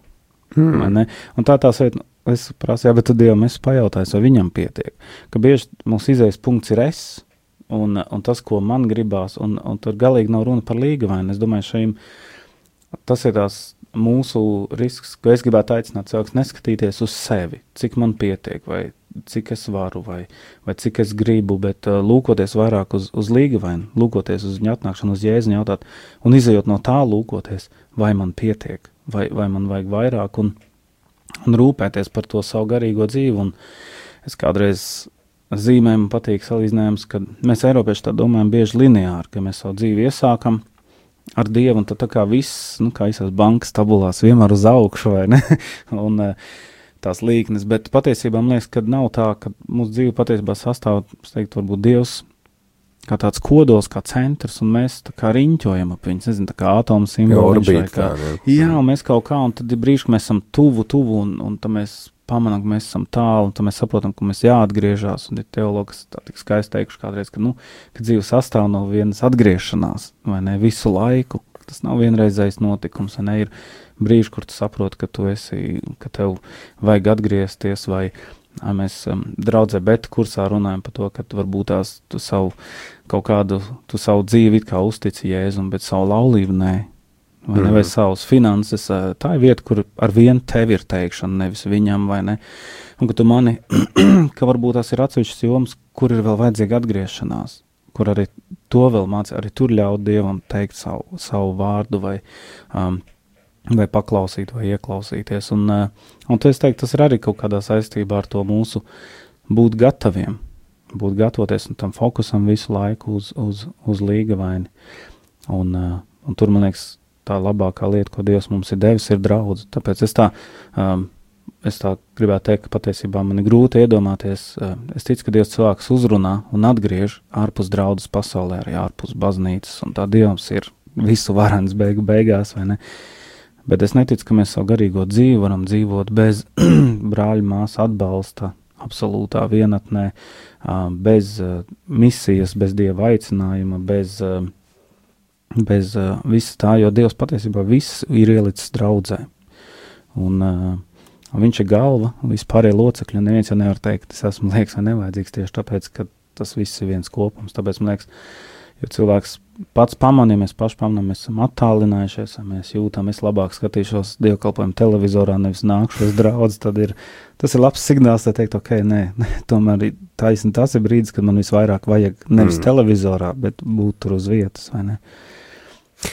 Ne? Un tā tā sēta, nu, es prasu, jā, bet tad Dievam es pajautāju, vai viņam pietiek. Ka bieži mums izējas punkts ir es, un, un tas, ko man gribās, un, un tur galīgi nav runa par līgavainu. Es domāju, šeit tas ir tās mūsu risks, ko es gribētu aicināt cilvēks neskatīties uz sevi, cik man pietiek, vai cik es varu, vai, vai cik es gribu, bet uh, lūkoties vairāk uz, uz līgavainu, lūkoties uz viņa atnākšanu, uz jēzu jautāt, un izējot no tā lūkoties, vai man pietiek, vai, vai man vajag vairāk, un, un rūpēties par to savu garīgo dzīvi. Un es kādreiz zīmē man patīk salīdzinājums, ka mēs Eiropieši tā domājam bieži lineāri, ka mēs savu dzīvi iesākam ar Dievu, un tad tā kā viss, nu, kā visās bankas tabulās, vienmēr uz augšu, vai ne? un uh, tās līknes, bet patiesībā man liekas, ka nav tā, ka mūsu dzīve patiesībā sastāv, es teiktu, varbūt Dievs kā tāds kodols, kā centrs, un mēs tā kā riņķojam ap viņu, nezinu, tā kā atomu simboliņš vai kā. Orbītā, Jā, un mēs kaut kā, un tad ir brīži, kad mēs esam tuvu, tuvu, un, un tad mēs pamanām, ka mēs esam tālu, tad mēs saprotam, ka mēs jāatgriežas, un ir teologs tā tik skaisti teikuši kādreiz, ka, nu, ka dzīve sastāv no vienas atgriešanās, vai ne, visu laiku. Tas nav vienreizējs notikums, vai ne, ir brīži, kur tu saproti, ka tu esi, ka tev vajag atgriezties, vai Mēs um, draudzē bet kursā runājam par to, ka tu varbūt tās tu savu kaut kādu, tu savu dzīvi kā uztici Jēzum, bet savu laulību nē. Vai, ne, vai Mhm. savas finanses, tā ir vieta, kur ar vienu tevi ir teikšana, nevis viņam, vai ne? Un ka tu mani, ka varbūt tās ir atsevišķas jomas, kur ir vēl vajadzīga atgriešanās, kur arī to vēl mācīt, arī tur ļaut Dievam teikt savu, savu vārdu vai um, vai paklausīt, vai ieklausīties. Un, eh, un es teiktu, tas ir arī kaut kādā saistībā ar to mūsu būt gataviem, būt gatavoties un tam fokusam visu laiku uz, uz, uz līga vaini. Un, eh, un tur, man liekas, tā labākā lieta, ko Dievs mums ir devis, ir draudz. Tāpēc es tā, um, es tā gribētu teikt, ka patiesībā man ir grūti iedomāties. Uh, es ticu, ka Dievs cilvēks uzrunā un atgriež ārpus draudzes pasaulē, arī ārpus baznīcas, un tā Dievs ir visu varens beigu beigās, vai ne? Bet es neticu, ka mēs savu garīgo dzīvi varam dzīvot bez brāļa māsas atbalsta, absolūtā vienatnē, ā, bez ā, misijas, bez dieva aicinājuma, bez, ā, bez ā, visa tā, jo Dievs patiesībā viss ir ielicis draudzē. Un, un viņš ir galva, vispārējie locekļi, neviens jau nevar teikt, es esmu liekas vai nevajadzīgs tieši tāpēc, ka tas viss ir viens kopums. Tāpēc man liekas, ja cilvēks pats pamanīja, mēs paši pamanām, mēs esam attālinājušies, mēs jūtam, es labāk skatīšos dievkalpojumu televizorā, nevis nākšu uz draudz, tad ir, tas ir labs signāls, lai teikt, ok, nē, nē tomēr ir taisni, tas ir brīdis, kad man visvairāk vajag nevis Mm. televizorā, bet būt tur uz vietas, vai ne?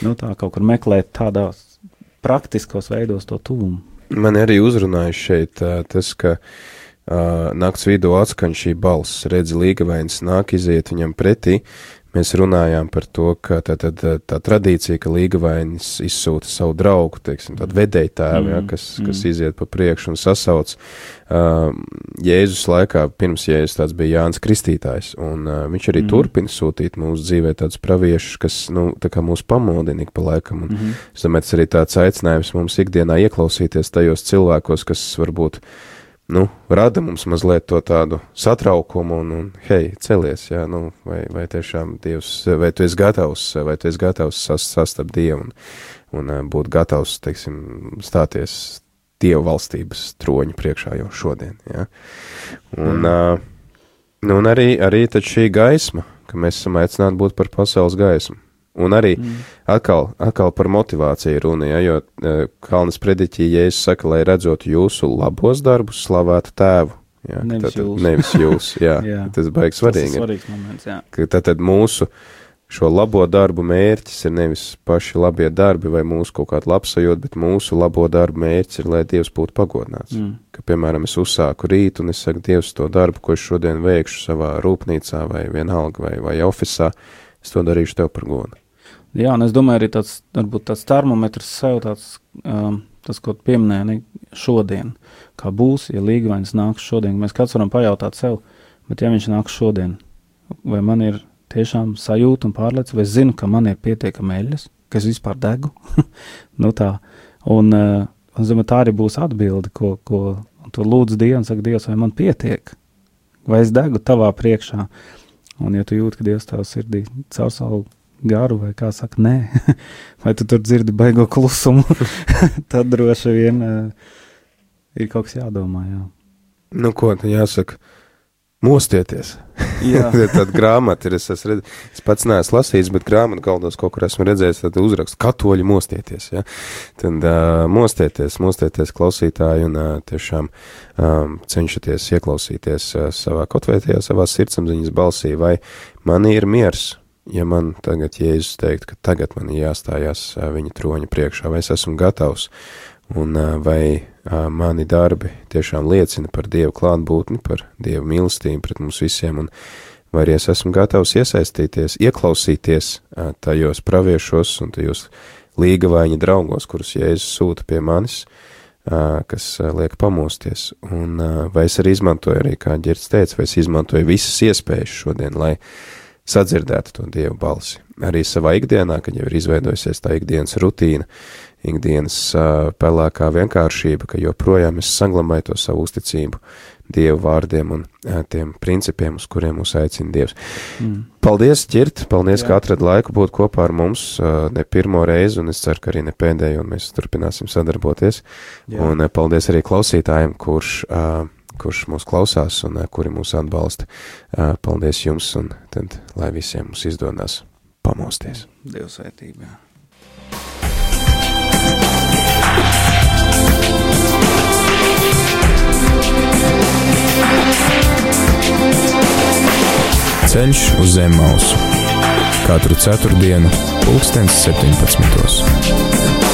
Nu, tā kaut kur meklēt tādās praktiskos veidos to tuvumu. Man arī uzrunāja šeit tas, ka uh, nakts vidū atskan šī balss, redz, līgavains nāk iziet viņam pretī. Mēs runājām par to, ka tā, tā, tā, tā tradīcija, ka līgavainis izsūta savu draugu, teiksim, tādu vedēju tēvu, mm, ja, Mm, kas, mm. kas iziet pa priekšu un sasauc. Uh, Jēzus laikā, pirms Jēzus tāds bija Jānis Kristītājs, un uh, viņš arī Mm. mm. turpina sūtīt mūsu dzīvē tādus praviešus, kas, nu, tā kā mūs pamodina ik pa laikam, un Mm. Es domāju, tas arī tāds aicinājums mums ikdienā ieklausīties tajos cilvēkos, kas varbūt nu, rada mums mazliet to tādu satraukumu, un, un hei, celies, jā, nu, vai, vai tiešām Dievs, vai tu esi gatavs, vai tu esi gatavs sas, sastapt Dievu un, un ā, būt gatavs, teiksim, stāties Dieva valstības troņa priekšā jau šodien, jā. Un, mm. nu, un arī, arī tad šī gaisma, ka mēs esam aicināti būt par pasaules gaismu. Un arī Mm. Atkal, atkal par motivāciju runa, ja, jo uh, Kalnas prediķī Jēzus saka, lai redzot jūsu labos darbus, slavētu tēvu. Ja, Nevis tātad, jūs. Nevis jūs, jā, Jā. tas baigs Tas ir svarīgi. svarīgs moments, jā. Tātad mūsu šo labo darbu mērķis ir nevis paši labie darbi vai mūsu kaut kāda labsajūta, bet mūsu labo darbu mērķis ir, lai Dievs būtu pagodināts. Mm. Ka, piemēram, es uzsāku rīt un es saku, Dievs, to darbu, ko es šodien veikšu savā rūpnīcā vai vienalga vai, vai ofisā, es to darīšu tev par godu. Jā, un es domāju, arī tāds, varbūt tāds termometrs sev, tāds, um, tas, ko tu pieminēji ne, šodien, kā būs, ja līgavainis nāks šodien. Mēs kāds varam pajautāt sev, bet ja viņš nāks šodien, vai man ir tiešām sajūta un pārliecība, vai es zinu, ka man ir pietiekami eļļas, ka es vispār degu. nu tā. Un, uh, un domāju, tā arī būs atbilde, ko, ko tu lūdz Dievu un saka, Dievs, vai man pietiek, vai es degu tavā priekšā. Un, ja tu jūti, ka Dievs tavā sirdī caur savu garu, vai kā saka, nē, vai tu tur dzirdi baigo klusumu, tad droši vien uh, ir kaut kas jādomā. Jā. Nu, ko tad jāsaka? Mostieties! Jā. Tāda grāmata ir. Es, esmu redz... es pats neesmu lasījis, bet grāmatā galdos kaut kur esmu redzējis, tad uzraksts katoļi mostieties. Ja? Tad uh, mostieties, mostieties klausītāji un uh, tiešām um, cenšaties ieklausīties uh, savā kaut vai tajā savā sirdsapziņas balsī, vai man ir miers. Ja man tagad Jēzus teikt, ka tagad man jāstājās viņa troņa priekšā, vai es esmu gatavs un vai mani darbi tiešām liecina par Dievu klātbūtni, par Dievu mīlestību pret mums visiem, un vai arī es esmu gatavs iesaistīties, ieklausīties tajos praviešos un tajos līgavaiņa draugos, kurus Jēzus sūta pie manis, kas liek pamosties, un vai es arī izmantoju, arī kā Ģerts teica, vai es izmantoju visas iespējas šodien, lai sadzirdētu to Dievu balsi. Arī savā ikdienā, kad jau ir izveidojusies tā ikdienas rutīna, ikdienas uh, pelēkā vienkāršība, ka joprojām es saglabāju to savu uzticību Dievu vārdiem un uh, tiem principiem, uz kuriem mūs aicina Dievs. Mm. Paldies, Ķirt, paldies, Jā. ka atrad laiku būt kopā ar mums uh, ne pirmo reizi, un es ceru, ka arī ne pēdējo, un mēs turpināsim sadarboties. Jā. Un uh, paldies arī klausītājiem, kurš uh, kurš mūs klausās un kuri mūs atbalsta. Paldies jums, un tad lai visiem mums izdodas pamosties. Dievs svētībā! Ceļš uz zem mausu katru ceturtdienu, pulkstens 17.